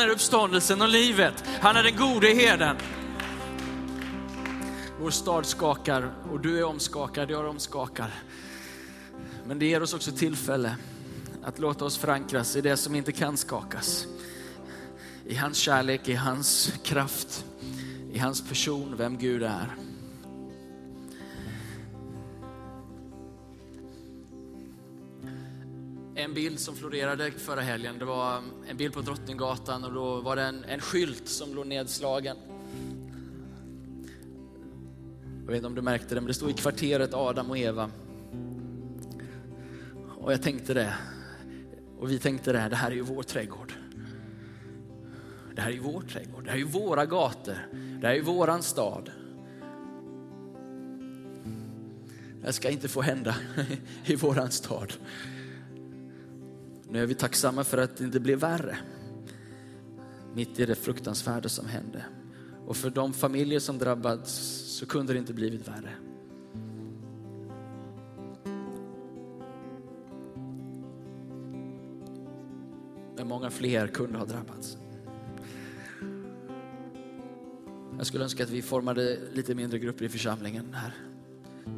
är uppståndelsen och livet. Han är den gode herden. Vår stad skakar och du är omskakad, jag är omskakad. Men det ger oss också tillfälle att låta oss förankras i det som inte kan skakas. I hans kärlek, i hans kraft, i hans person, vem Gud är. En bild som florerade förra helgen, det var en bild på Drottninggatan och då var det en, en skylt som låg nedslagen. Jag vet inte om du märkte det, men det stod i kvarteret Adam och Eva. Och jag tänkte det, och vi tänkte det, det här är ju vår trädgård. Det här är ju vår trädgård, det här är ju våra gator, det här är ju våran stad. Det ska inte få hända i våran stad. Nu är vi tacksamma för att det inte blev värre. Mitt i det fruktansvärda som hände. Och för de familjer som drabbats så kunde det inte blivit värre. Men många fler kunde ha drabbats. Jag skulle önska att vi formade lite mindre grupper i församlingen här.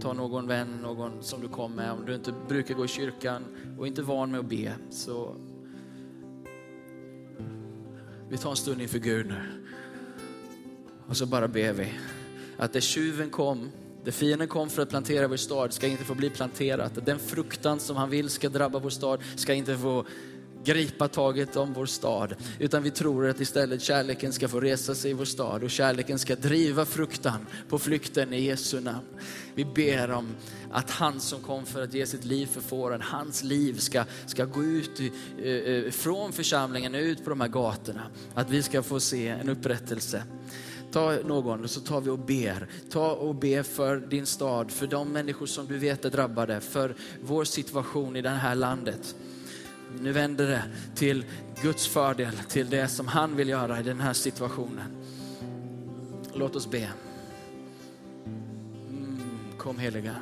Ta någon vän, någon som du kom med. Om du inte brukar gå i kyrkan och inte är van med att be, så vi tar en stund inför Gud nu. Och så bara ber vi att det tjuven kom, det fienden kom för att plantera vår stad ska inte få bli planterat. Den fruktan som han vill ska drabba vår stad ska inte få gripa taget om vår stad. Utan vi tror att istället kärleken ska få resa sig i vår stad och kärleken ska driva fruktan på flykten i Jesu namn. Vi ber om att han som kom för att ge sitt liv för fåren, hans liv ska, ska gå ut i, eh, eh, från församlingen ut på de här gatorna. Att vi ska få se en upprättelse. Ta någon och så tar vi och ber. Ta och be för din stad, för de människor som du vet är drabbade, för vår situation i det här landet. Nu vänder det till Guds fördel, till det som han vill göra i den här situationen. Låt oss be. Mm, kom helige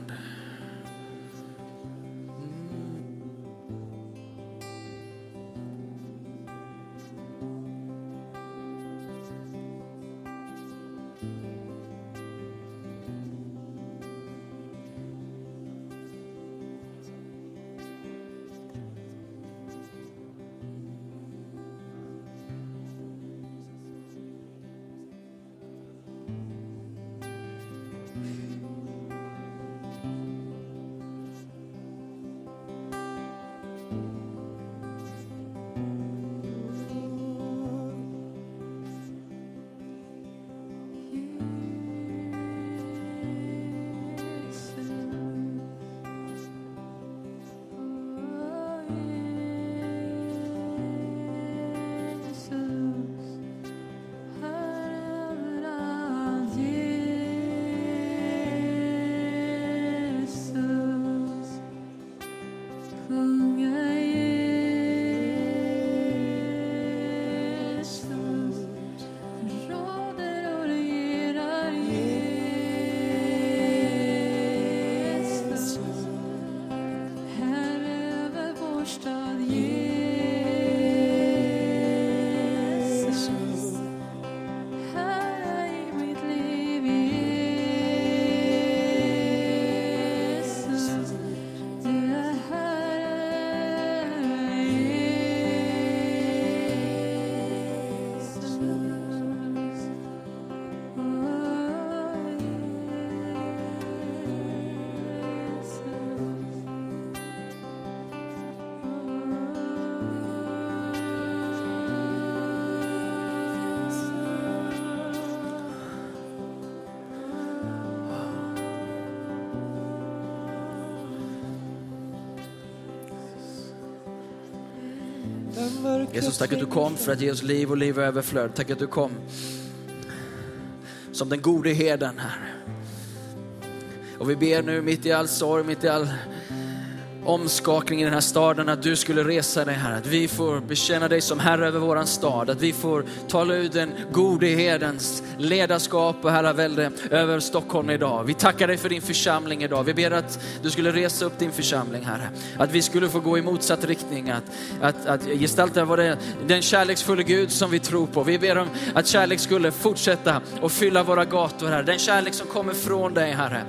Jesus, tack att du kom för att ge oss liv och liv och överflöd. Tack att du kom som den gode herden här. Och vi ber nu mitt i all sorg, mitt i all omskakning i den här staden, att du skulle resa dig här. Att vi får bekänna dig som Herre över våran stad. Att vi får tala ut den gode herdens ledarskap och herravälde över Stockholm idag. Vi tackar dig för din församling idag. Vi ber att du skulle resa upp din församling Herre. Att vi skulle få gå i motsatt riktning. Att, att, att gestalta vad det, den kärleksfulla Gud som vi tror på. Vi ber om att kärlek skulle fortsätta och fylla våra gator Herre. Den kärlek som kommer från dig Herre.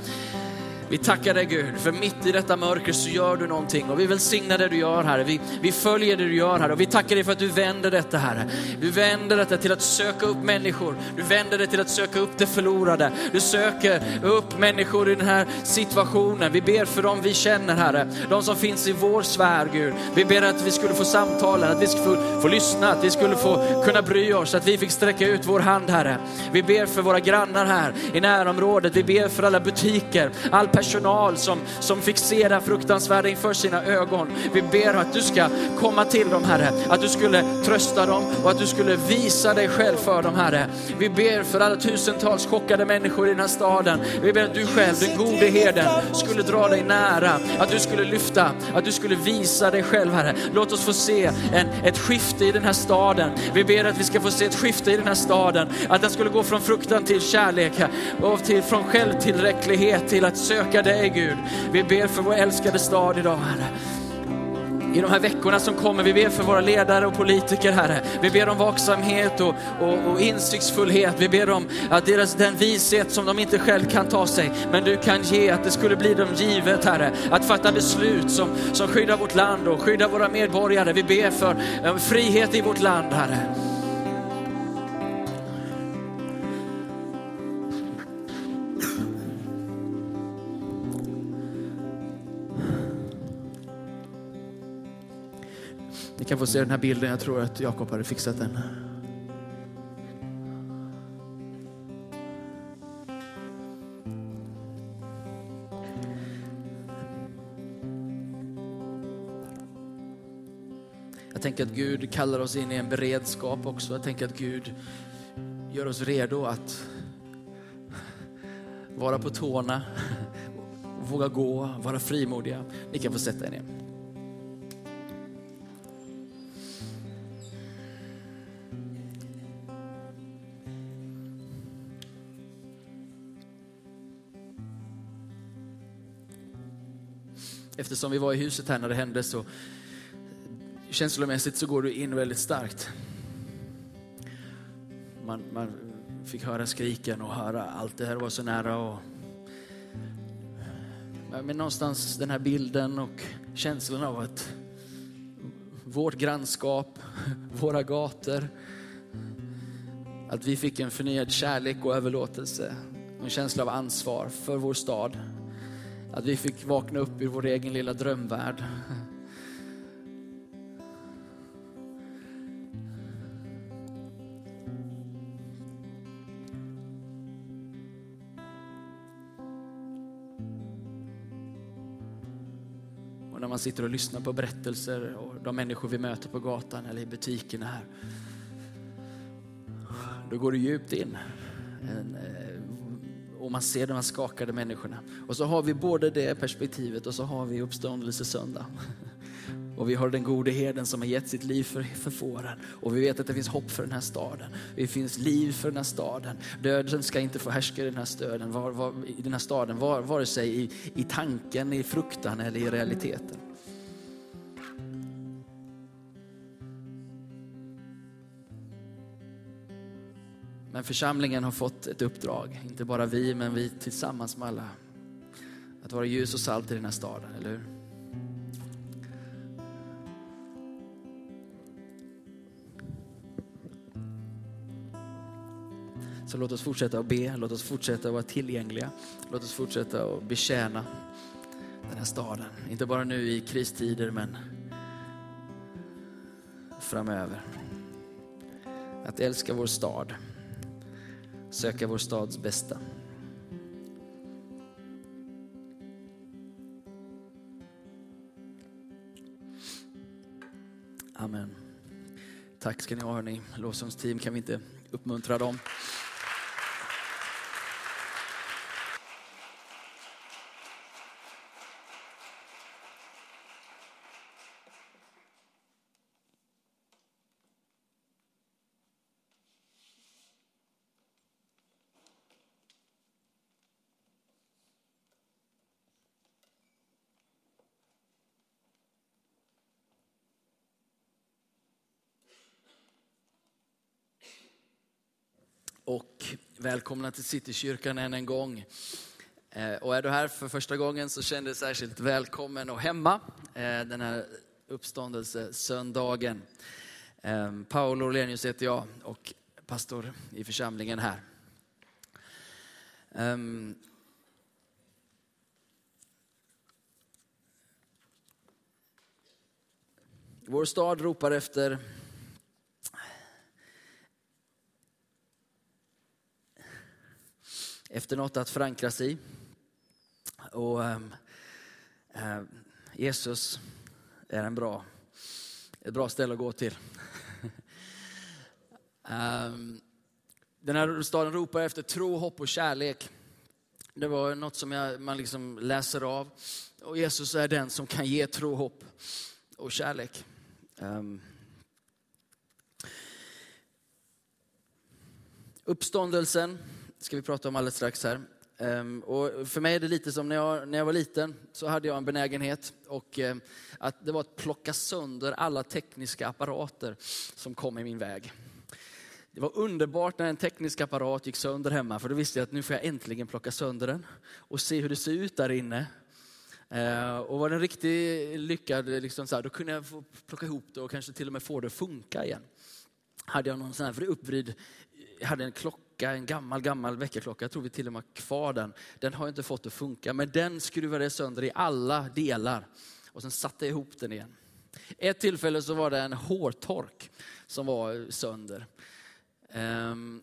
Vi tackar dig Gud, för mitt i detta mörker så gör du någonting och vi välsignar det du gör Herre. Vi, vi följer det du gör Herre och vi tackar dig för att du vänder detta Herre. Du vänder detta till att söka upp människor. Du vänder det till att söka upp det förlorade. Du söker upp människor i den här situationen. Vi ber för dem vi känner Herre, de som finns i vår sfär Gud. Vi ber att vi skulle få samtala, att vi skulle få, få lyssna, att vi skulle få kunna bry oss, att vi fick sträcka ut vår hand Herre. Vi ber för våra grannar här i närområdet. Vi ber för alla butiker, all personal som, som fick se det här fruktansvärda inför sina ögon. Vi ber att du ska komma till dem Herre, att du skulle trösta dem och att du skulle visa dig själv för dem Herre. Vi ber för alla tusentals chockade människor i den här staden. Vi ber att du själv, den gode herden, skulle dra dig nära, att du skulle lyfta, att du skulle visa dig själv Herre. Låt oss få se en, ett skifte i den här staden. Vi ber att vi ska få se ett skifte i den här staden, att den skulle gå från fruktan till kärlek och till, från självtillräcklighet till att söka tackar dig Gud. Vi ber för vår älskade stad idag Herre. I de här veckorna som kommer, vi ber för våra ledare och politiker Herre. Vi ber om vaksamhet och, och, och insiktsfullhet. Vi ber om att deras, den vishet som de inte själv kan ta sig, men du kan ge, att det skulle bli dem givet Herre. Att fatta beslut som, som skyddar vårt land och skyddar våra medborgare. Vi ber för eh, frihet i vårt land Herre. Kan få se den här bilden, jag tror att Jakob hade fixat den. Jag tänker att Gud kallar oss in i en beredskap också. Jag tänker att Gud gör oss redo att vara på tårna, våga gå, vara frimodiga. Ni kan få sätta er ner. Eftersom vi var i huset här när det hände så känslomässigt så går du in väldigt starkt. Man, man fick höra skriken och höra allt det här var så nära. Och, men någonstans den här bilden och känslan av att vårt grannskap, våra gator, att vi fick en förnyad kärlek och överlåtelse en känsla av ansvar för vår stad. Att vi fick vakna upp ur vår egen lilla drömvärld. Och när man sitter och lyssnar på berättelser och de människor vi möter på gatan eller i butikerna här. Då går det djupt in. En, eh, och man ser de här skakade människorna. Och så har vi både det perspektivet och så har vi uppståndelse söndag. Och vi har den gode herden som har gett sitt liv för, för fåren. Och vi vet att det finns hopp för den här staden. Det finns liv för den här staden. Döden ska inte få härska i den här, stöden, var, var, i den här staden, var, vare sig i, i tanken, i fruktan eller i realiteten. Men församlingen har fått ett uppdrag, inte bara vi, men vi tillsammans med alla. Att vara ljus och salt i den här staden, eller hur? Så låt oss fortsätta att be, låt oss fortsätta att vara tillgängliga. Låt oss fortsätta att betjäna den här staden. Inte bara nu i kristider, men framöver. Att älska vår stad söka vår stads bästa. Amen. Tack ska ni ha hörni. Lovsångsteam, kan vi inte uppmuntra dem? Och välkomna till Citykyrkan än en gång. Eh, och är du här för första gången så känn dig särskilt välkommen och hemma eh, den här uppståndelsesöndagen. Eh, Paolo Orlenius heter jag och pastor i församlingen här. Eh, vår stad ropar efter efter något att förankras i. Och ehm, eh, Jesus är en bra, ett bra ställe att gå till. Ehm, den här staden ropar efter tro, hopp och kärlek. Det var något som jag, man liksom läser av. Och Jesus är den som kan ge tro, hopp och kärlek. Um, uppståndelsen ska vi prata om alldeles strax här. Ehm, och för mig är det lite som när jag, när jag var liten, så hade jag en benägenhet och eh, att det var att plocka sönder alla tekniska apparater som kom i min väg. Det var underbart när en teknisk apparat gick sönder hemma, för då visste jag att nu får jag äntligen plocka sönder den och se hur det ser ut där inne. Eh, och var den riktigt lyckad, liksom så här, då kunde jag få plocka ihop det och kanske till och med få det att funka igen. Hade jag någon sån här, för det uppvrid, jag hade en klocka klocka, en gammal, gammal väckarklocka. Jag tror vi till och med har kvar den. Den har jag inte fått att funka, men den skruvade jag sönder i alla delar. Och sen satte jag ihop den igen. Ett tillfälle så var det en hårtork som var sönder. Um,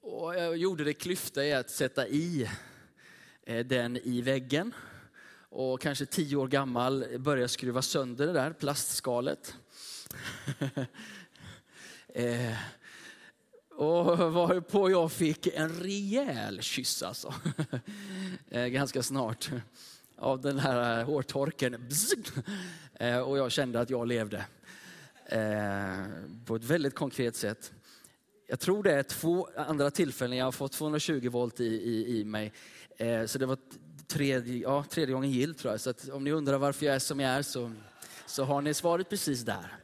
och jag gjorde det klyfta i att sätta i eh, den i väggen. Och kanske tio år gammal började skruva sönder det där plastskalet. eh, och varpå jag fick en rejäl kyss alltså. Eh, ganska snart. Av den här eh, hårtorken. Eh, och jag kände att jag levde. På ett väldigt konkret sätt. Jag tror det är två andra tillfällen jag har fått 220 volt i, i, i mig. Så det var tredje, ja, tredje gången gill tror jag. Så om ni undrar varför jag är som jag är så, så har ni svaret precis där.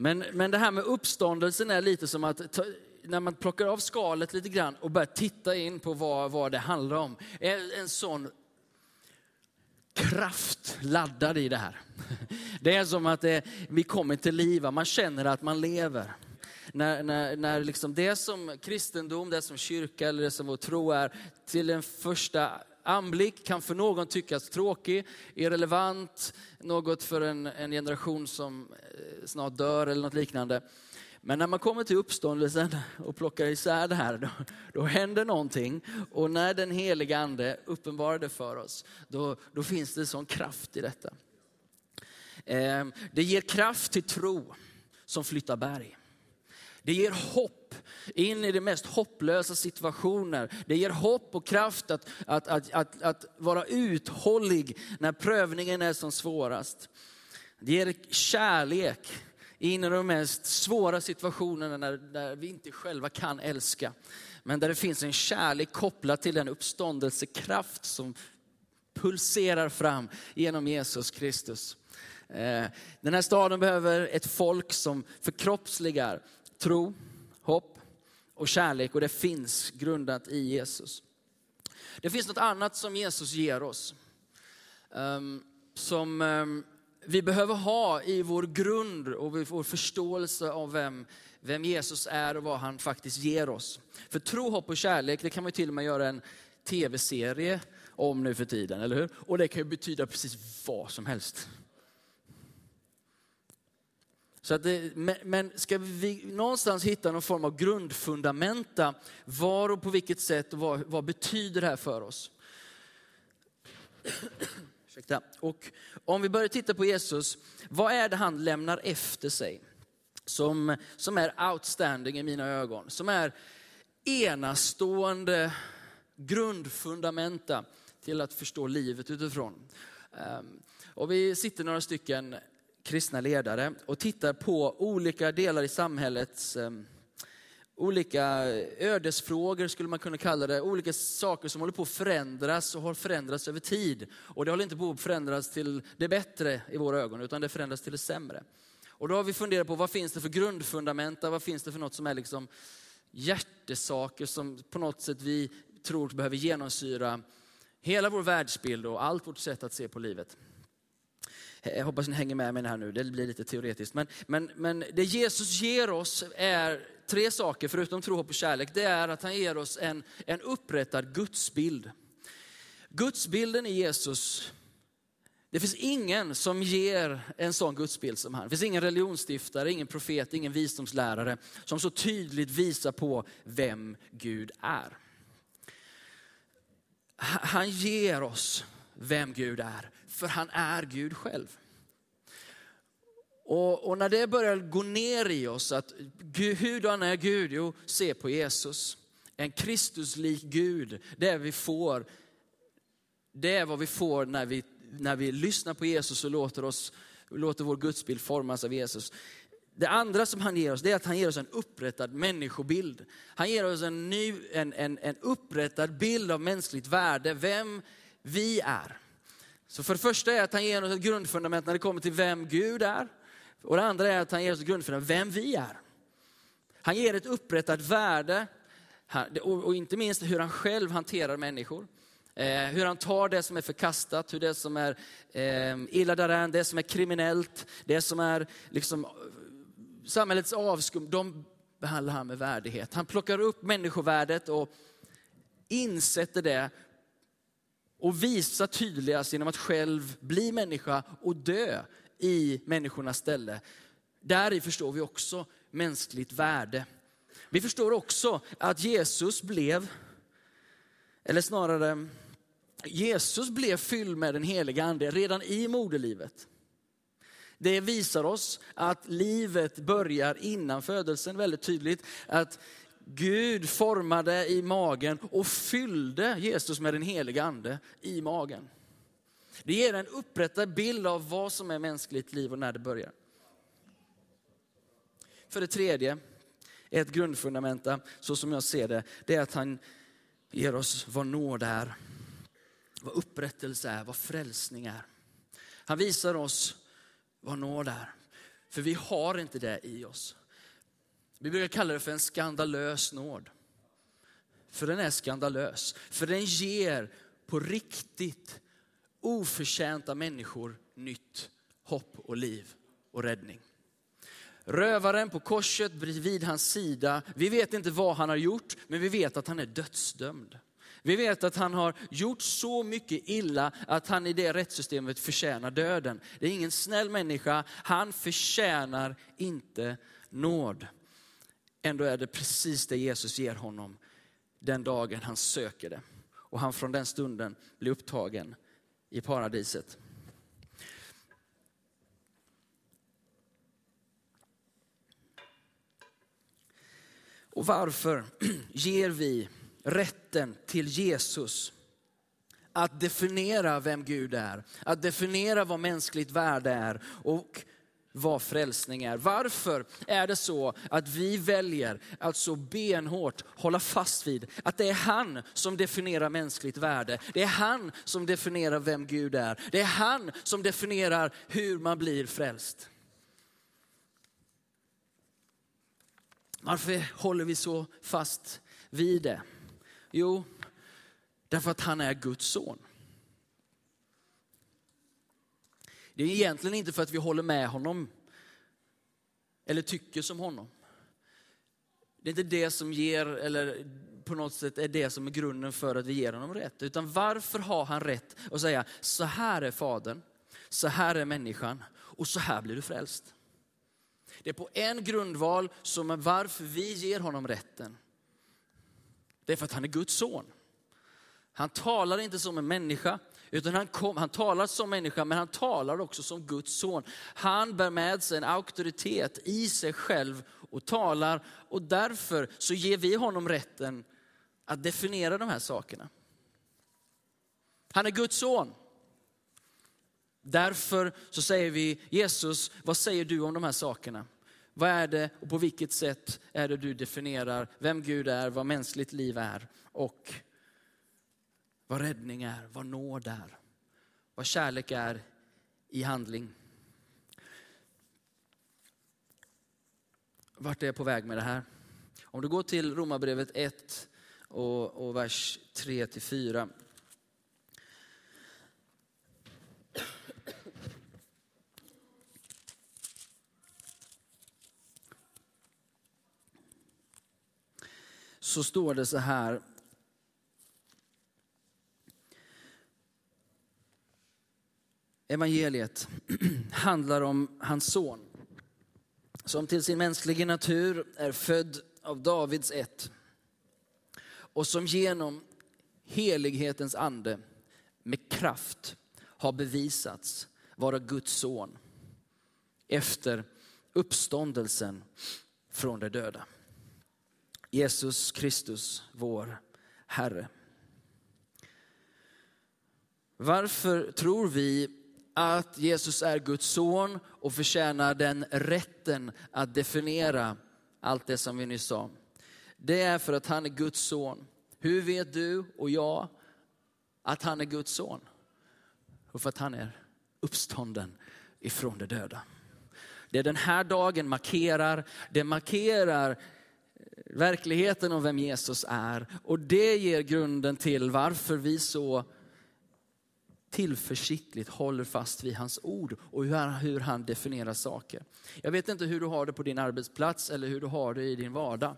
Men, men det här med uppståndelsen är lite som att ta, när man plockar av skalet lite grann och börjar titta in på vad, vad det handlar om. En, en sån kraft laddad i det här. Det är som att det, vi kommer till liv, man känner att man lever. När, när, när liksom det som kristendom, det som kyrka eller det som vår tro är, till en första anblick kan för någon tyckas tråkig, irrelevant, något för en, en generation som eh, snart dör eller något liknande. Men när man kommer till uppståndelsen och plockar isär det här, då, då händer någonting. Och när den heliga ande uppenbarar det för oss, då, då finns det sån kraft i detta. Eh, det ger kraft till tro som flyttar berg. Det ger hopp in i de mest hopplösa situationer. Det ger hopp och kraft att, att, att, att, att vara uthållig när prövningen är som svårast. Det ger kärlek in i de mest svåra situationerna när, där vi inte själva kan älska. Men där det finns en kärlek kopplad till den uppståndelsekraft som pulserar fram genom Jesus Kristus. Eh, den här staden behöver ett folk som förkroppsligar tro, hopp och kärlek och det finns grundat i Jesus. Det finns något annat som Jesus ger oss. Ehm, som ehm, vi behöver ha i vår grund och vår förståelse av vem, vem Jesus är och vad han faktiskt ger oss. För tro, hopp och kärlek, det kan man till och med göra en tv-serie om nu för tiden, eller hur? Och det kan ju betyda precis vad som helst. Så att det, men ska vi någonstans hitta någon form av grundfundamenta, var och på vilket sätt och vad, vad betyder det här för oss? Och om vi börjar titta på Jesus, vad är det han lämnar efter sig? Som, som är outstanding i mina ögon, som är enastående grundfundamenta till att förstå livet utifrån. Ehm, och vi sitter några stycken kristna ledare och tittar på olika delar i samhällets ehm, olika ödesfrågor skulle man kunna kalla det, olika saker som håller på att förändras och har förändrats över tid. Och det håller inte på att förändras till det bättre i våra ögon, utan det förändras till det sämre. Och då har vi funderat på vad finns det för grundfundamenta, vad finns det för något som är liksom hjärtesaker som på något sätt vi tror behöver genomsyra hela vår världsbild och allt vårt sätt att se på livet. Jag hoppas ni hänger med mig här nu, det blir lite teoretiskt. Men, men, men det Jesus ger oss är tre saker, förutom tro, hopp och kärlek. Det är att han ger oss en, en upprättad gudsbild. Gudsbilden i Jesus, det finns ingen som ger en sån gudsbild som han. Det finns ingen religionsstiftare, ingen profet, ingen visdomslärare som så tydligt visar på vem Gud är. Han ger oss vem Gud är, för han är Gud själv. Och, och, när det börjar gå ner i oss att hur han är Gud, jo se på Jesus. En Kristuslik Gud, det är vi får. Det är vad vi får när vi, när vi lyssnar på Jesus och låter, oss, låter vår gudsbild formas av Jesus. Det andra som han ger oss, det är att han ger oss en upprättad människobild. Han ger oss en, ny, en, en, en upprättad bild av mänskligt värde, vem vi är. Så för det första är att han ger oss ett grundfundament när det kommer till vem Gud är. Och det andra är att han ger oss ett grundfundament vem vi är. Han ger ett upprättat värde och inte minst hur han själv hanterar människor. Eh, hur han tar det som är förkastat, hur det som är eh, illa däran, det som är kriminellt, det som är liksom eh, samhällets avskum, de behandlar han med värdighet. Han plockar upp människovärdet och insätter det och visa tydligast genom att själv bli människa och dö i människornas ställe. Där förstår vi också mänskligt värde. Vi förstår också att Jesus blev, eller snarare Jesus blev fylld med den heliga ande redan i moderlivet. Det visar oss att livet börjar innan födelsen väldigt tydligt. Att Gud formade i magen och fyllde Jesus med den heliga ande i magen. Det ger en upprättad bild av vad som är mänskligt liv och när det börjar. För det tredje, ett grundfundamenta, så som jag ser det, det är att han ger oss vad nåd är, vad upprättelse är, vad frälsning är. Han visar oss vad nåd är. För vi har inte det i oss. Vi brukar kalla det för en skandalös nåd. För den är skandalös. För den ger på riktigt oförtjänta människor nytt hopp och liv och räddning. Rövaren på korset bredvid hans sida, vi vet inte vad han har gjort, men vi vet att han är dödsdömd. Vi vet att han har gjort så mycket illa att han i det rättssystemet förtjänar döden. Det är ingen snäll människa, han förtjänar inte nåd. Ändå är det precis det Jesus ger honom den dagen han söker det. Och han från den stunden blir upptagen i paradiset. Och varför ger vi rätten till Jesus att definiera vem Gud är, att definiera vad mänskligt värde är och vad frälsning är. Varför är det så att vi väljer att så benhårt hålla fast vid att det är han som definierar mänskligt värde. Det är han som definierar vem Gud är. Det är han som definierar hur man blir frälst. Varför håller vi så fast vid det? Jo, därför att han är Guds son. Det är egentligen inte för att vi håller med honom eller tycker som honom. Det är inte det som ger, eller på något sätt är det som är grunden för att vi ger honom rätt. Utan varför har han rätt att säga, så här är fadern, så här är människan och så här blir du frälst. Det är på en grundval som är varför vi ger honom rätten. Det är för att han är Guds son. Han talar inte som en människa, utan han, kom, han talar som människa, men han talar också som Guds son. Han bär med sig en auktoritet i sig själv och talar och därför så ger vi honom rätten att definiera de här sakerna. Han är Guds son. Därför så säger vi, Jesus, vad säger du om de här sakerna? Vad är det och på vilket sätt är det du definierar vem Gud är, vad mänskligt liv är och vad räddning är, vad nåd är, vad kärlek är i handling. Vart är jag på väg med det här? Om du går till Romarbrevet 1 och, och vers 3-4 Så står det så här. Evangeliet handlar om hans son som till sin mänskliga natur är född av Davids ett och som genom helighetens ande med kraft har bevisats vara Guds son efter uppståndelsen från de döda. Jesus Kristus, vår Herre. Varför tror vi att Jesus är Guds son och förtjänar den rätten att definiera allt det som vi nyss sa. Det är för att han är Guds son. Hur vet du och jag att han är Guds son? Och för att han är uppstånden ifrån de döda. Det den här dagen markerar, det markerar verkligheten om vem Jesus är. Och det ger grunden till varför vi så tillförsiktligt håller fast vid hans ord och hur han, hur han definierar saker. Jag vet inte hur du har det på din arbetsplats eller hur du har det i din vardag.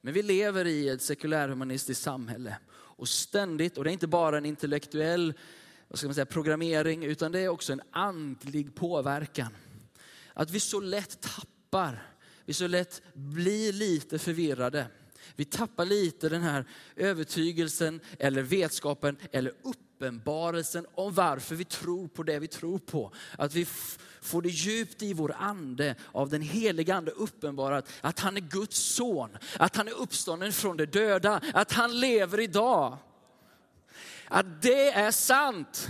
Men vi lever i ett sekulärhumanistiskt samhälle och ständigt, och det är inte bara en intellektuell vad ska man säga, programmering, utan det är också en andlig påverkan. Att vi så lätt tappar, vi så lätt blir lite förvirrade. Vi tappar lite den här övertygelsen eller vetskapen eller uppenbarelsen om varför vi tror på det vi tror på. Att vi får det djupt i vår ande av den heliga ande uppenbarat att han är Guds son, att han är uppstånden från de döda, att han lever idag. Att det är sant.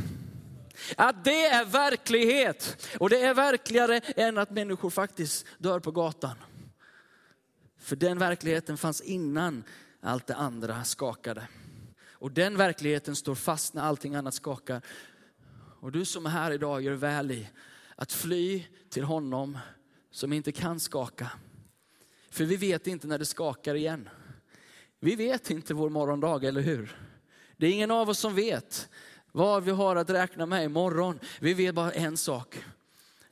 Att det är verklighet. Och det är verkligare än att människor faktiskt dör på gatan. För den verkligheten fanns innan allt det andra skakade. Och den verkligheten står fast när allting annat skakar. Och du som är här idag gör väl i att fly till honom som inte kan skaka. För vi vet inte när det skakar igen. Vi vet inte vår morgondag, eller hur? Det är ingen av oss som vet vad vi har att räkna med imorgon. Vi vet bara en sak.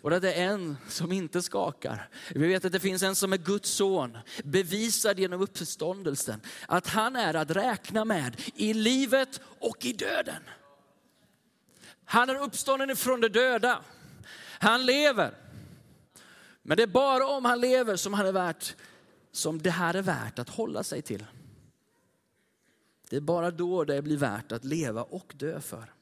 Och det är en som inte skakar. Vi vet att det finns en som är Guds son, bevisad genom uppståndelsen. Att han är att räkna med i livet och i döden. Han är uppstånden ifrån de döda. Han lever. Men det är bara om han lever som, han är värt, som det här är värt att hålla sig till. Det är bara då det blir värt att leva och dö för.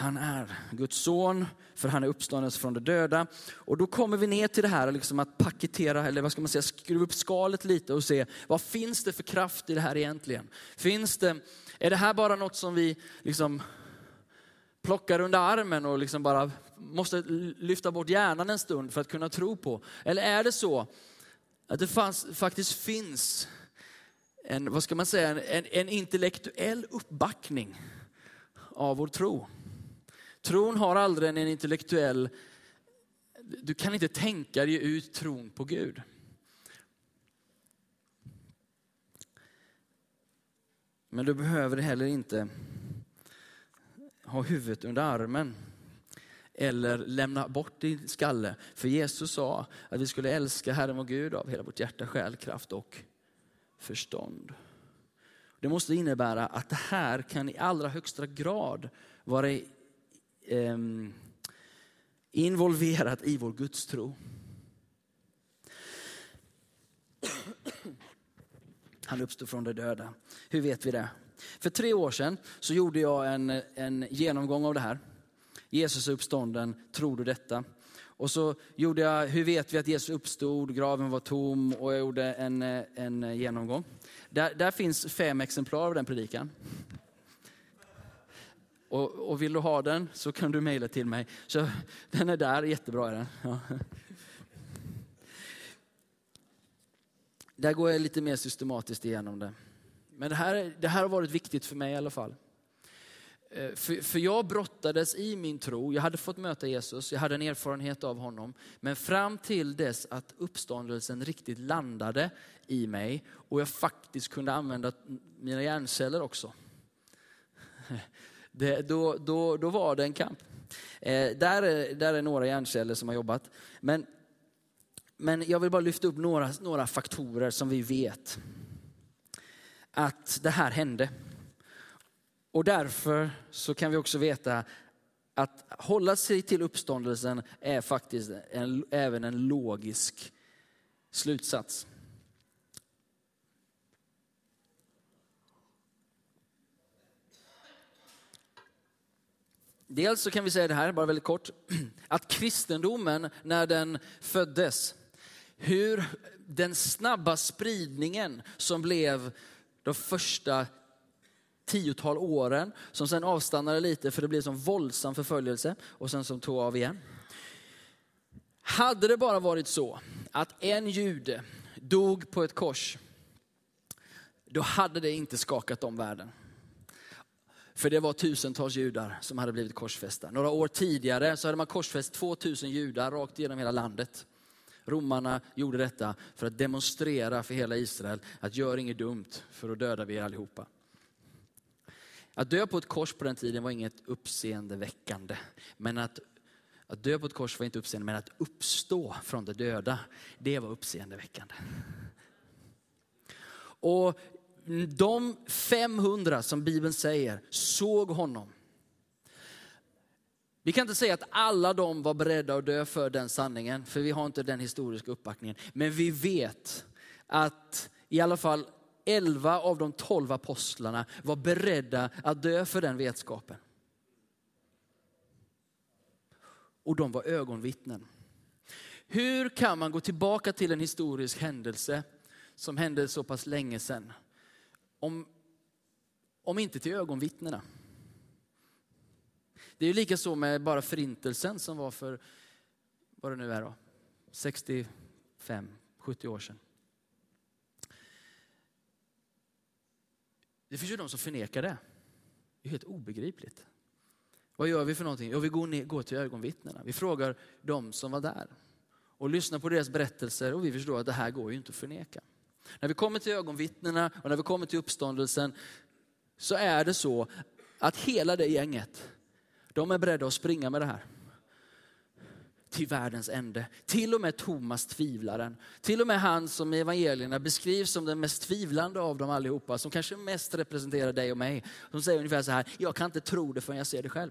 Han är Guds son, för han är uppstånden från de döda. Och då kommer vi ner till det här liksom att paketera, eller vad ska man säga, skruva upp skalet lite och se vad finns det för kraft i det här egentligen? Finns det, är det här bara något som vi liksom plockar under armen och liksom bara måste lyfta bort hjärnan en stund för att kunna tro på? Eller är det så att det fanns, faktiskt finns en, vad ska man säga, en, en intellektuell uppbackning av vår tro? Tron har aldrig en intellektuell, du kan inte tänka dig ut tron på Gud. Men du behöver heller inte ha huvudet under armen eller lämna bort din skalle. För Jesus sa att vi skulle älska Herren vår Gud av hela vårt hjärta, själ, kraft och förstånd. Det måste innebära att det här kan i allra högsta grad vara eh, involverat i vår gudstro. Han uppstod från de döda. Hur vet vi det? För tre år sedan så gjorde jag en, en genomgång av det här. Jesus är uppstånden, tror du detta? Och så gjorde jag, hur vet vi att Jesus uppstod, graven var tom och jag gjorde en, en genomgång. Där, där finns fem exemplar av den predikan. Och, och, vill du ha den så kan du mejla till mig. Så den är där, jättebra är den. Ja. Där går jag lite mer systematiskt igenom det. Men det här, det här har varit viktigt för mig i alla fall. Eh, för, för jag brottades i min tro, jag hade fått möta Jesus, jag hade en erfarenhet av honom. Men fram till dess att uppståndelsen riktigt landade i mig och jag faktiskt kunde använda mina hjärnceller också. Det, då, då, då var det en kamp. Eh, där, är, där är några hjärnceller som har jobbat. Men, men jag vill bara lyfta upp några, några faktorer som vi vet att det här hände. Och därför så kan vi också veta att hålla sig till uppståndelsen är faktiskt en, även en logisk slutsats. Dels så kan vi säga det här, bara väldigt kort, att kristendomen när den föddes, hur den snabba spridningen som blev de första tiotal åren, som sen avstannade lite för det blev som våldsam förföljelse och sen som tog av igen. Hade det bara varit så att en jude dog på ett kors, då hade det inte skakat om världen. För det var tusentals judar som hade blivit korsfästa. Några år tidigare så hade man korsfäst 2000 judar rakt igenom hela landet. Romarna gjorde detta för att demonstrera för hela Israel att gör inget dumt för att döda vi er allihopa. Att dö på ett kors på den tiden var inget uppseendeväckande. Men att, att dö på ett kors var inte uppseende, men att uppstå från de döda, det var uppseendeväckande. Och de 500 som Bibeln säger såg honom. Vi kan inte säga att alla de var beredda att dö för den sanningen, för vi har inte den historiska uppbackningen. Men vi vet att i alla fall 11 av de 12 apostlarna var beredda att dö för den vetskapen. Och de var ögonvittnen. Hur kan man gå tillbaka till en historisk händelse som hände så pass länge sedan? Om, om inte till ögonvittnena. Det är lika så med bara förintelsen som var för, vad det nu är då, 65, 70 år sedan. Det finns ju de som förnekar det. Det är helt obegripligt. Vad gör vi för någonting? Jo, vi går, ner, går till ögonvittnena. Vi frågar de som var där och lyssnar på deras berättelser och vi förstår att det här går ju inte att förneka. När vi kommer till ögonvittnena och när vi kommer till uppståndelsen så är det så att hela det gänget, de är beredda att springa med det här till världens ände. Till och med Thomas tvivlaren. Till och med han som i evangelierna beskrivs som den mest tvivlande av dem allihopa, som kanske mest representerar dig och mig. Som säger ungefär så här, jag kan inte tro det förrän jag ser det själv.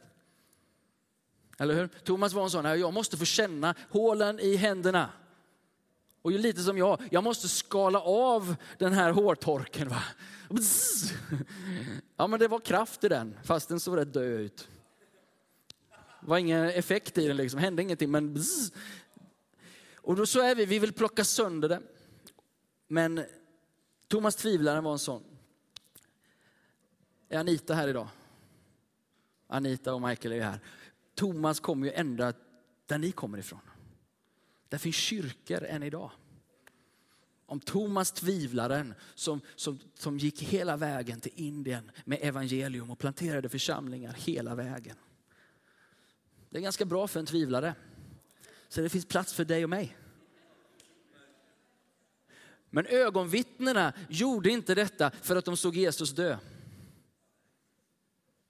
Eller hur? Thomas var en sån här, jag måste få känna hålen i händerna. Och lite som jag, jag måste skala av den här hårtorken. Va? Ja men det var kraft i den, fast den såg rätt död ut. Det var ingen effekt i den, liksom. hände ingenting. Men bzz. och då så är vi, vi vill plocka sönder det. Men Thomas tvivlaren var en sån. Är Anita här idag? Anita och Michael är ju här. Thomas kommer ju ända där ni kommer ifrån. Där finns kyrkor än idag. Om Thomas tvivlaren som, som, som gick hela vägen till Indien med evangelium och planterade församlingar hela vägen. Det är ganska bra för en tvivlare. Så det finns plats för dig och mig. Men ögonvittnena gjorde inte detta för att de såg Jesus dö.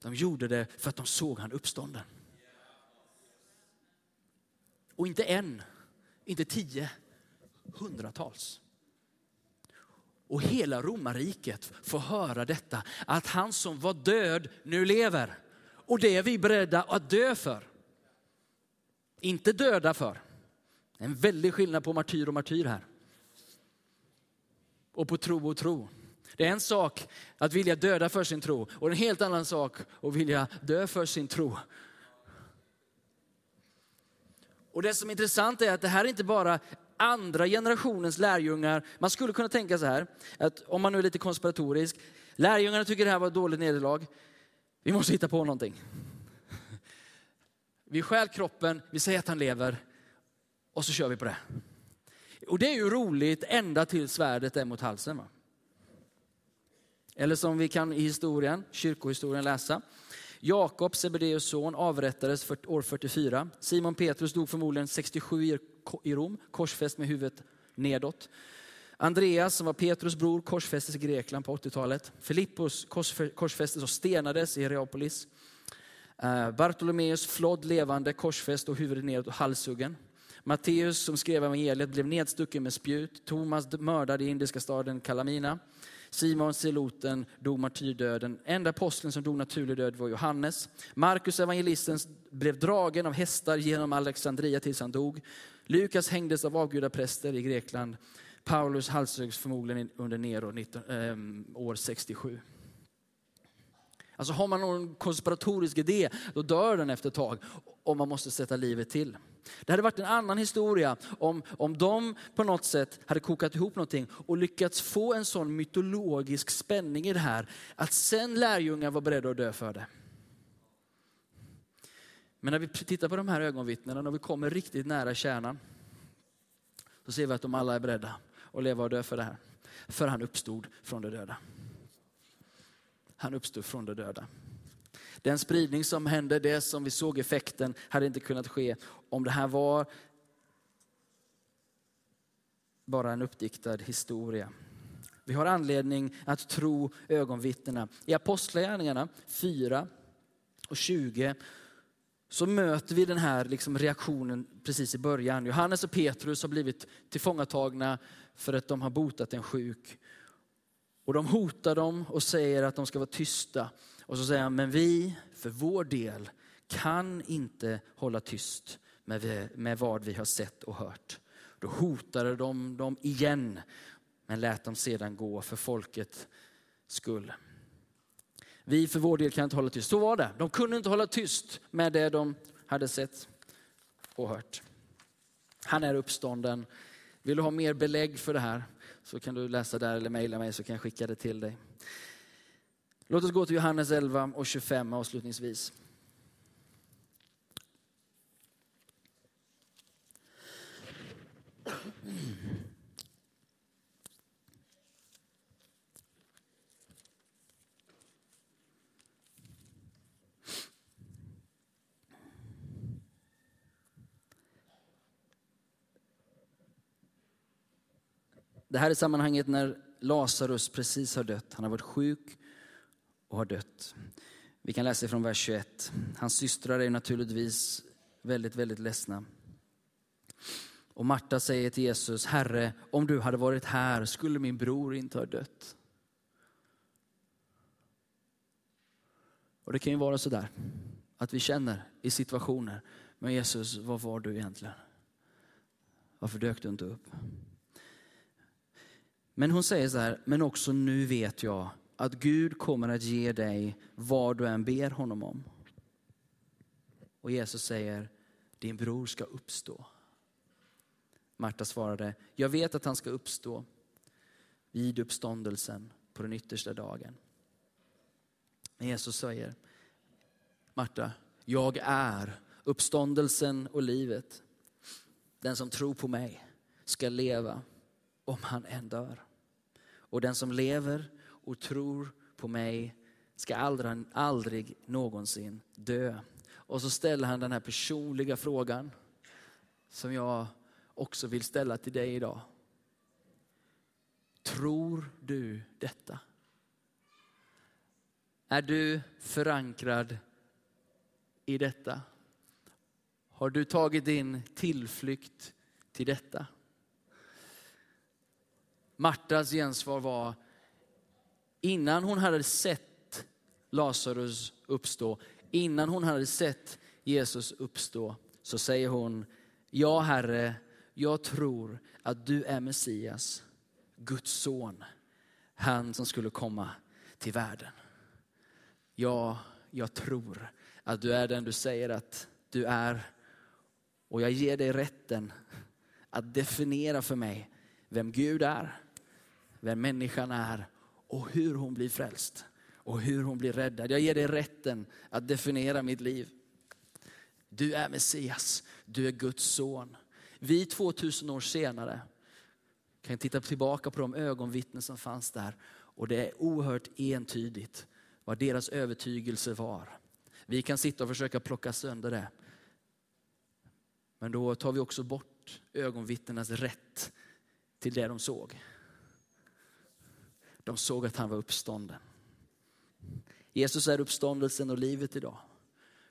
De gjorde det för att de såg han uppstånden. Och inte en, inte tio, hundratals. Och hela romarriket får höra detta, att han som var död nu lever. Och det är vi beredda att dö för. Inte döda för. Det är en väldig skillnad på martyr och martyr här. Och på tro och tro. Det är en sak att vilja döda för sin tro och en helt annan sak att vilja dö för sin tro. Och det som är intressant är att det här är inte bara andra generationens lärjungar. Man skulle kunna tänka så här, att om man nu är lite konspiratorisk, lärjungarna tycker det här var ett dåligt nederlag. Vi måste hitta på någonting. Vi stjäl kroppen, vi säger att han lever och så kör vi på det. Och det är ju roligt ända till svärdet är mot halsen. Va? Eller som vi kan i historien, kyrkohistorien läsa. Jakob, Sebedeus son, avrättades för år 44. Simon Petrus dog förmodligen 67 i Rom, korsfäst med huvudet nedåt. Andreas, som var Petrus bror, korsfästes i Grekland på 80-talet. Filippos korsfästes och stenades i Reapolis. Eh, Bartolomeus flodd levande, korsfäst och huvudet nedåt och halshuggen. Matteus som skrev evangeliet blev nedstucken med spjut. Thomas mördad i indiska staden Kalamina. Simon Seloten dog martyrdöden. Enda aposteln som dog naturlig död var Johannes. Markus evangelisten blev dragen av hästar genom Alexandria tills han dog. Lukas hängdes av avgudapräster i Grekland. Paulus halshöggs förmodligen under Nero 19, eh, år 67. Alltså har man någon konspiratorisk idé, då dör den efter ett tag och man måste sätta livet till. Det hade varit en annan historia om, om de på något sätt hade kokat ihop någonting och lyckats få en sån mytologisk spänning i det här, att sen lärjungar var beredda att dö för det. Men när vi tittar på de här ögonvittnena, när vi kommer riktigt nära kärnan, så ser vi att de alla är beredda att leva och dö för det här. För han uppstod från de döda. Han uppstod från de döda. Den spridning som hände, det som vi såg effekten, hade inte kunnat ske om det här var bara en uppdiktad historia. Vi har anledning att tro ögonvittnena. I Apostlagärningarna 4 och 20 så möter vi den här liksom reaktionen precis i början. Johannes och Petrus har blivit tillfångatagna för att de har botat en sjuk. Och de hotar dem och säger att de ska vara tysta. Och så säger han, men vi för vår del kan inte hålla tyst med, med vad vi har sett och hört. Då hotade de dem igen, men lät dem sedan gå för folket skull. Vi för vår del kan inte hålla tyst. Så var det. De kunde inte hålla tyst med det de hade sett och hört. Han är uppstånden. Vill du ha mer belägg för det här så kan du läsa där eller mejla mig så kan jag skicka det till dig. Låt oss gå till Johannes 11 och 25 avslutningsvis. Det här är sammanhanget när Lazarus precis har dött. Han har varit sjuk och har dött. Vi kan läsa från vers 21. Hans systrar är naturligtvis väldigt, väldigt ledsna. Och Marta säger till Jesus, Herre, om du hade varit här skulle min bror inte ha dött. Och det kan ju vara så där att vi känner i situationer, men Jesus, var var du egentligen? Varför dök du inte upp? Men hon säger så här, men också nu vet jag att Gud kommer att ge dig vad du än ber honom om. Och Jesus säger, din bror ska uppstå. Marta svarade, jag vet att han ska uppstå vid uppståndelsen på den yttersta dagen. Men Jesus säger, Marta, jag är uppståndelsen och livet. Den som tror på mig ska leva om han än dör. Och den som lever och tror på mig ska aldrig, aldrig någonsin dö. Och så ställer han den här personliga frågan som jag också vill ställa till dig idag. Tror du detta? Är du förankrad i detta? Har du tagit din tillflykt till detta? Martas gensvar var, innan hon hade sett Lazarus uppstå, innan hon hade sett Jesus uppstå, så säger hon, ja Herre, jag tror att du är Messias, Guds son, han som skulle komma till världen. Ja, jag tror att du är den du säger att du är. Och jag ger dig rätten att definiera för mig vem Gud är vem människan är och hur hon blir frälst och hur hon blir räddad. Jag ger dig rätten att definiera mitt liv. Du är Messias, du är Guds son. Vi 2000 år senare kan titta tillbaka på de ögonvittnen som fanns där och det är oerhört entydigt vad deras övertygelse var. Vi kan sitta och försöka plocka sönder det. Men då tar vi också bort ögonvittnenas rätt till det de såg. De såg att han var uppstånden. Jesus är uppståndelsen och livet idag.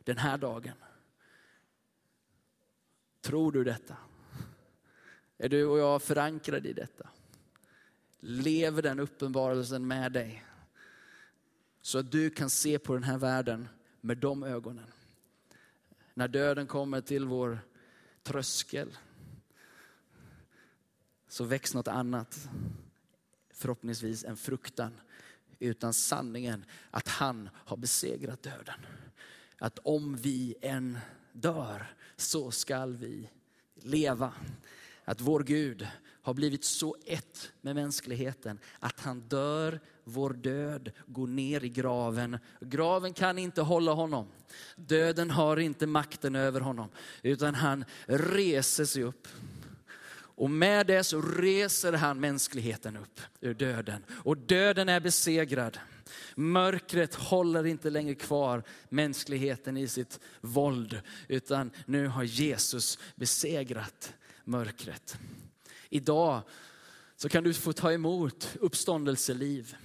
Den här dagen. Tror du detta? Är du och jag förankrade i detta? Lever den uppenbarelsen med dig? Så att du kan se på den här världen med de ögonen. När döden kommer till vår tröskel så väcks något annat. Förhoppningsvis en fruktan utan sanningen att han har besegrat döden. Att om vi än dör så skall vi leva. Att vår Gud har blivit så ett med mänskligheten att han dör vår död, går ner i graven. Graven kan inte hålla honom. Döden har inte makten över honom, utan han reser sig upp. Och med det så reser han mänskligheten upp ur döden. Och döden är besegrad. Mörkret håller inte längre kvar mänskligheten i sitt våld, utan nu har Jesus besegrat mörkret. Idag så kan du få ta emot uppståndelseliv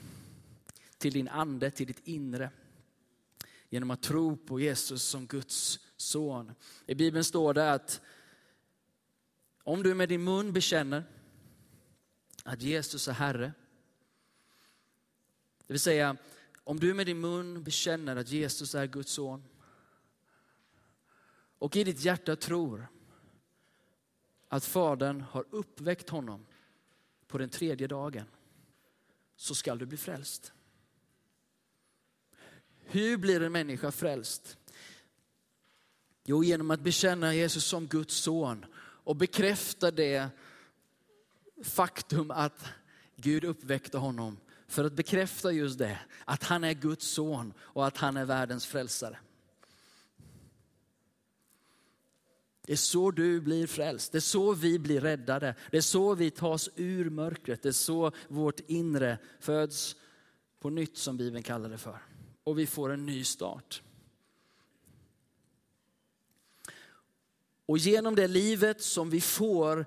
till din ande, till ditt inre. Genom att tro på Jesus som Guds son. I Bibeln står det att om du med din mun bekänner att Jesus är Herre, det vill säga om du med din mun bekänner att Jesus är Guds son och i ditt hjärta tror att Fadern har uppväckt honom på den tredje dagen, så skall du bli frälst. Hur blir en människa frälst? Jo, genom att bekänna Jesus som Guds son och bekräftar det faktum att Gud uppväckte honom för att bekräfta just det, att han är Guds son och att han är världens frälsare. Det är så du blir frälst, det är så vi blir räddade, det är så vi tas ur mörkret, det är så vårt inre föds på nytt som Bibeln kallar det för. Och vi får en ny start. Och genom det livet som vi får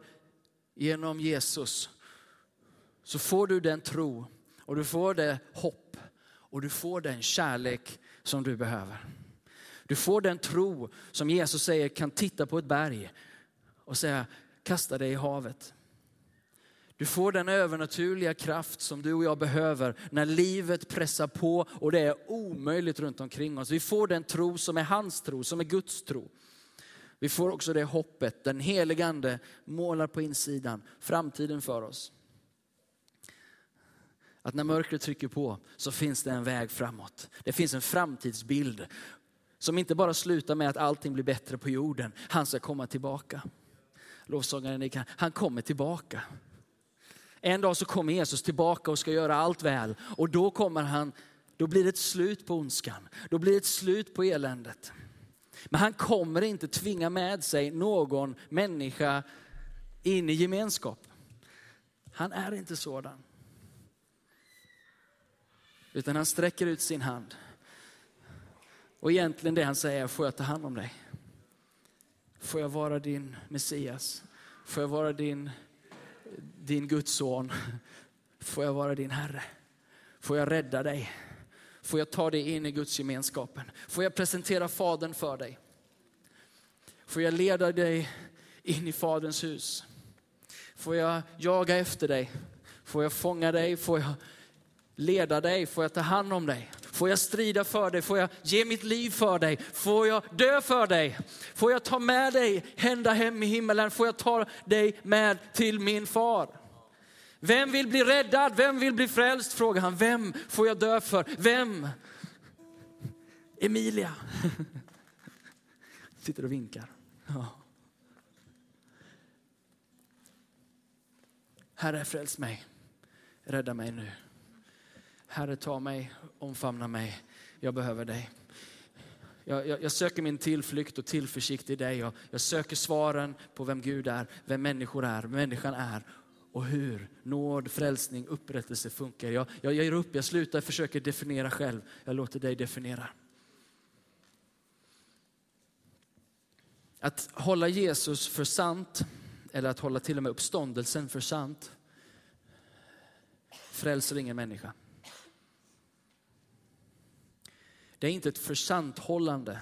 genom Jesus så får du den tro och du får det hopp och du får den kärlek som du behöver. Du får den tro som Jesus säger kan titta på ett berg och säga kasta dig i havet. Du får den övernaturliga kraft som du och jag behöver när livet pressar på och det är omöjligt runt omkring oss. Vi får den tro som är hans tro, som är Guds tro. Vi får också det hoppet, den helige ande målar på insidan framtiden för oss. Att när mörkret trycker på så finns det en väg framåt. Det finns en framtidsbild som inte bara slutar med att allting blir bättre på jorden. Han ska komma tillbaka. Lovsångaren, han kommer tillbaka. En dag så kommer Jesus tillbaka och ska göra allt väl. Och då kommer han, då blir det ett slut på ondskan. Då blir det ett slut på eländet. Men han kommer inte tvinga med sig någon människa in i gemenskap. Han är inte sådan. Utan han sträcker ut sin hand. Och egentligen det han säger, är, får jag ta hand om dig? Får jag vara din Messias? Får jag vara din, din Guds son? Får jag vara din Herre? Får jag rädda dig? Får jag ta dig in i Guds gemenskapen? Får jag presentera Fadern för dig? Får jag leda dig in i Faderns hus? Får jag jaga efter dig? Får jag fånga dig? Får jag leda dig? Får jag ta hand om dig? Får jag strida för dig? Får jag ge mitt liv för dig? Får jag dö för dig? Får jag ta med dig ända hem i himmelen? Får jag ta dig med till min far? Vem vill bli räddad? Vem vill bli frälst? Frågar han. Vem får jag dö för? Vem? Emilia. Sitter och vinkar. Ja. Herre, fräls mig. Rädda mig nu. Herre, ta mig, omfamna mig. Jag behöver dig. Jag, jag, jag, söker min tillflykt och tillförsikt i dig. Jag, jag söker svaren på vem Gud är, vem människor är, vem människan är och hur nåd, frälsning, upprättelse funkar. Jag, jag ger upp, jag slutar försöka definiera själv. Jag låter dig definiera. Att hålla Jesus för sant, eller att hålla till och med uppståndelsen för sant, frälser ingen människa. Det är inte ett försanthållande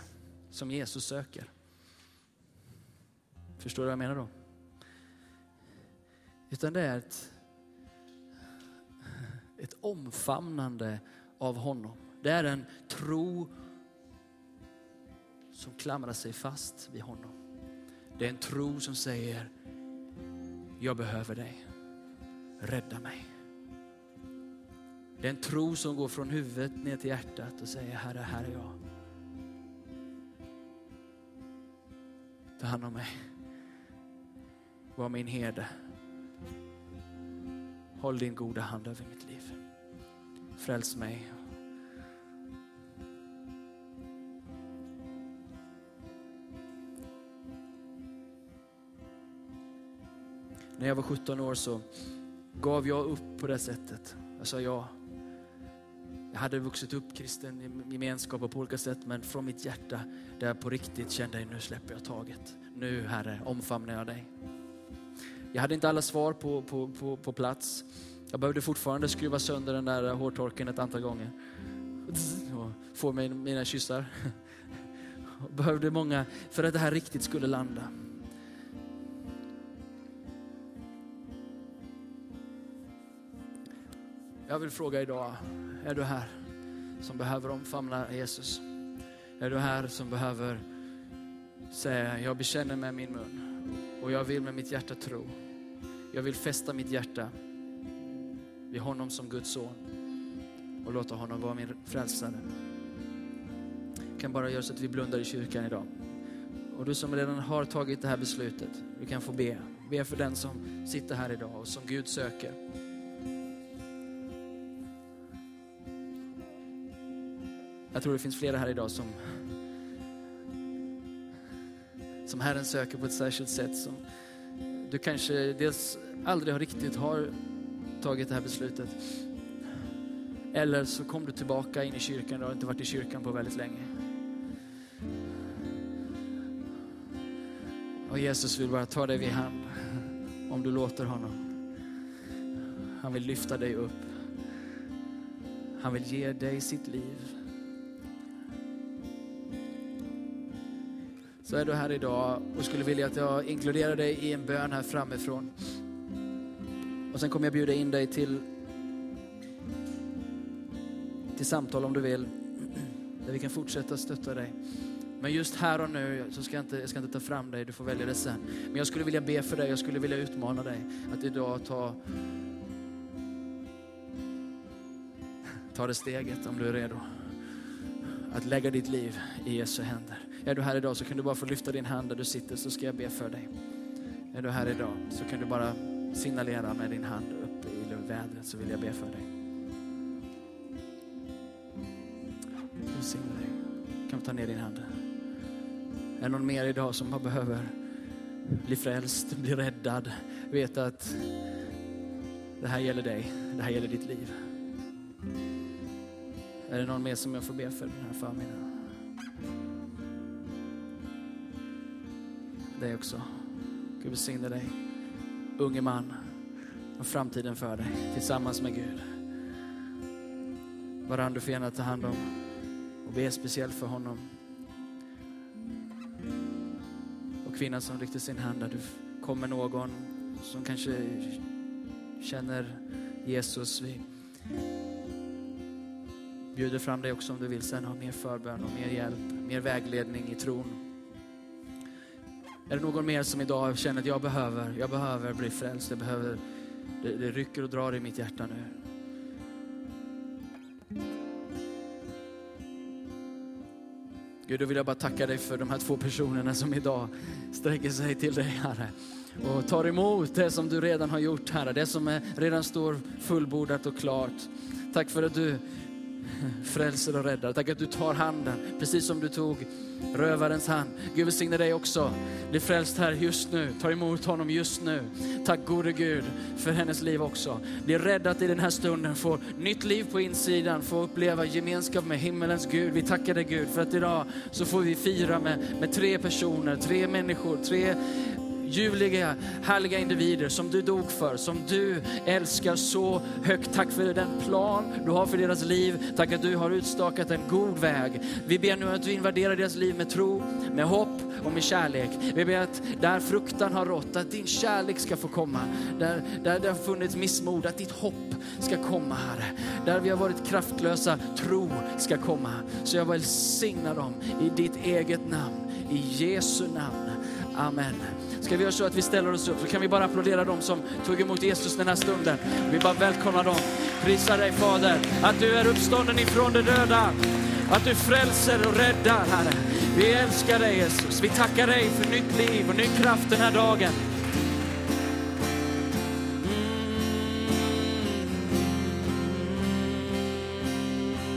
som Jesus söker. Förstår du vad jag menar då? Utan det är ett, ett omfamnande av honom. Det är en tro som klamrar sig fast vid honom. Det är en tro som säger, jag behöver dig. Rädda mig. Det är en tro som går från huvudet ner till hjärtat och säger, Herre, här är jag. Ta hand om mig. Var min herde. Håll din goda hand över mitt liv. Fräls mig. När jag var 17 år så gav jag upp på det sättet. Jag sa ja. Jag hade vuxit upp kristen gemenskap på olika sätt, men från mitt hjärta där jag på riktigt kände, nu släpper jag taget. Nu Herre, omfamnar jag dig. Jag hade inte alla svar på, på, på, på plats. Jag behövde fortfarande skruva sönder den där eh, hårtorken ett antal gånger. Och få mig mina kyssar. Jag behövde många för att det här riktigt skulle landa. Jag vill fråga idag, är du här som behöver omfamna Jesus? Är du här som behöver säga, jag bekänner med min mun och jag vill med mitt hjärta tro. Jag vill fästa mitt hjärta vid honom som Guds son och låta honom vara min frälsare. Jag kan bara göra så att vi blundar i kyrkan idag. Och du som redan har tagit det här beslutet, du kan få be. Be för den som sitter här idag och som Gud söker. Jag tror det finns flera här idag som, som Herren söker på ett särskilt sätt. Som du kanske dels aldrig har riktigt har tagit det här beslutet. Eller så kom du tillbaka in i kyrkan du har inte varit i kyrkan på väldigt länge. Och Jesus vill bara ta dig vid hand om du låter honom. Han vill lyfta dig upp. Han vill ge dig sitt liv. Så är du här idag och skulle vilja att jag inkluderar dig i en bön här framifrån. Och sen kommer jag bjuda in dig till, till samtal om du vill, där vi kan fortsätta stötta dig. Men just här och nu så ska jag, inte, jag ska inte ta fram dig, du får välja det sen. Men jag skulle vilja be för dig, jag skulle vilja utmana dig att idag ta, ta det steget om du är redo. Att lägga ditt liv i Jesu händer. Är du här idag så kan du bara få lyfta din hand där du sitter så ska jag be för dig. Är du här idag så kan du bara signalera med din hand uppe i vädret så vill jag be för dig. Välsigna dig. Kan vi ta ner din hand. Är det någon mer idag som bara behöver bli frälst, bli räddad, veta att det här gäller dig, det här gäller ditt liv. Är det någon mer som jag får be för den här förmiddagen? Dig också. Gud välsigne dig unge man och framtiden för dig tillsammans med Gud. Varann du får gärna ta hand om och be speciellt för honom. Och kvinnan som ryckte sin hand där du kommer någon som kanske känner Jesus. Vi bjuder fram dig också om du vill sen ha mer förbön och mer hjälp, mer vägledning i tron. Är det någon mer som idag känner att jag behöver, jag behöver bli frälst, jag behöver, det, det rycker och drar i mitt hjärta nu. Gud, då vill jag bara tacka dig för de här två personerna som idag sträcker sig till dig, Herre. Och tar emot det som du redan har gjort, Herre. Det som är, redan står fullbordat och klart. Tack för att du frälser och räddar. Tack att du tar handen, precis som du tog rövarens hand. Gud välsigne dig också. Bli frälst här just nu. Ta emot honom just nu. Tack gode Gud för hennes liv också. Bli räddat i den här stunden, få nytt liv på insidan, få uppleva gemenskap med himmelens Gud. Vi tackar dig Gud för att idag så får vi fira med, med tre personer, tre människor, tre ljuvliga, härliga individer som du dog för, som du älskar så högt. Tack för den plan du har för deras liv. Tack att du har utstakat en god väg. Vi ber nu att du invaderar deras liv med tro, med hopp och med kärlek. Vi ber att där fruktan har rått, att din kärlek ska få komma. Där, där det har funnits missmod, att ditt hopp ska komma, Herre. Där vi har varit kraftlösa, tro ska komma. Så jag välsignar dem i ditt eget namn, i Jesu namn. Amen. Ska vi göra så att vi ställer oss upp så kan vi bara applådera dem som tog emot Jesus den här stunden. Vi bara välkomnar dem. Prisa dig Fader, att du är uppstånden ifrån de döda. Att du frälser och räddar Herre. Vi älskar dig Jesus. Vi tackar dig för nytt liv och ny kraft den här dagen.